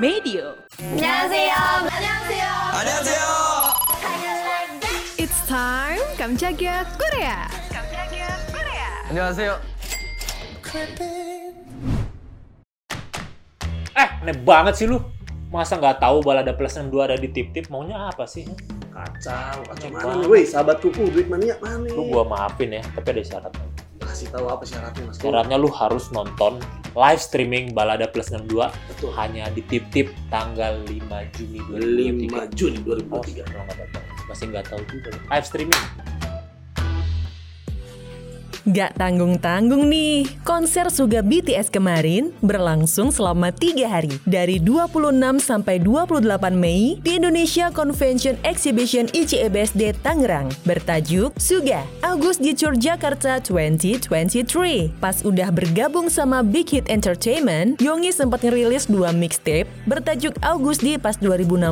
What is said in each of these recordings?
Medio. 안녕하세요. 안녕하세요. 안녕하세요. It's time Kamchaga Korea. 안녕하세요. Eh, aneh banget sih lu. Masa nggak tahu balada plus 62 ada di tip-tip? Maunya apa sih? Kacau, kacau Wah. mana nih, woi, sahabat kuku, duit mania mana nih? Lu gua maafin ya, tapi ada syaratnya. Kasih tahu apa syaratnya, Mas. Syaratnya lu harus nonton live streaming balada plus 62 Betul. hanya di tip-tip tanggal 5 Juni 5 2023. Juni Oh, 2023. kalau nggak tahu. Masih nggak tahu juga. Live streaming. Gak tanggung-tanggung nih, konser Suga BTS kemarin berlangsung selama 3 hari dari 26 sampai 28 Mei di Indonesia Convention Exhibition ICEBSD Tangerang bertajuk Suga August di Jakarta 2023. Pas udah bergabung sama Big Hit Entertainment, Yongi sempat ngerilis dua mixtape bertajuk August di pas 2016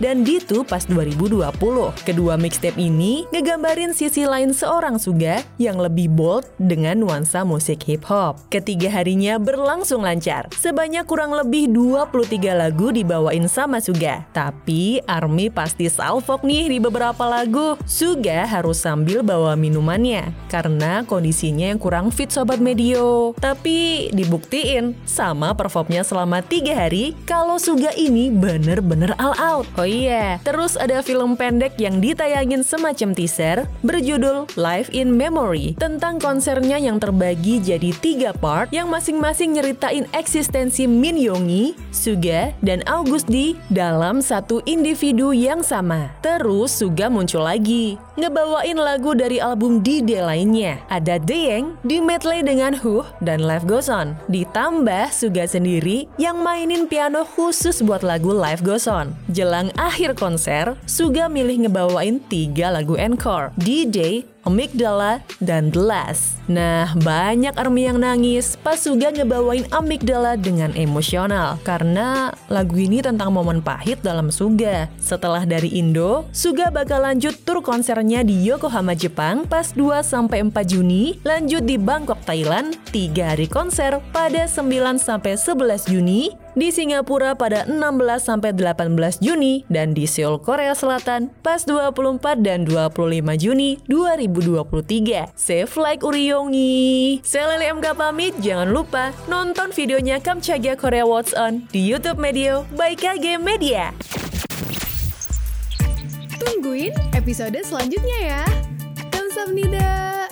dan Ditu pas 2020. Kedua mixtape ini ngegambarin sisi lain seorang Suga yang lebih bold dengan nuansa musik hip hop. Ketiga harinya berlangsung lancar. Sebanyak kurang lebih 23 lagu dibawain sama Suga. Tapi Army pasti salfok nih di beberapa lagu. Suga harus sambil bawa minumannya karena kondisinya yang kurang fit sobat medio. Tapi dibuktiin sama performnya selama tiga hari kalau Suga ini bener-bener all out. Oh iya, terus ada film pendek yang ditayangin semacam teaser berjudul Live in Memory tentang konsernya yang terbagi jadi tiga part yang masing-masing nyeritain eksistensi Min Yongi, Suga, dan August D dalam satu individu yang sama. Terus Suga muncul lagi, ngebawain lagu dari album D-Day lainnya. Ada Deyeng, di medley dengan Huh, dan Life Goes On. Ditambah Suga sendiri yang mainin piano khusus buat lagu Life Goes On. Jelang akhir konser, Suga milih ngebawain tiga lagu encore. D-Day, Amygdala, dan The Last. Nah, banyak army yang nangis pas Suga ngebawain Amygdala dengan emosional karena lagu ini tentang momen pahit dalam Suga. Setelah dari Indo, Suga bakal lanjut tur konsernya di Yokohama, Jepang pas 2-4 Juni, lanjut di Bangkok, Thailand, 3 hari konser pada 9-11 Juni, di Singapura pada 16-18 Juni, dan di Seoul, Korea Selatan pas 24 dan 25 Juni 2023. Save like Uriyongi. Saya Leli MK pamit, jangan lupa nonton videonya Kamchaga Korea What's On di YouTube Media by KG Media. Tungguin episode selanjutnya ya. Kamsahamnida.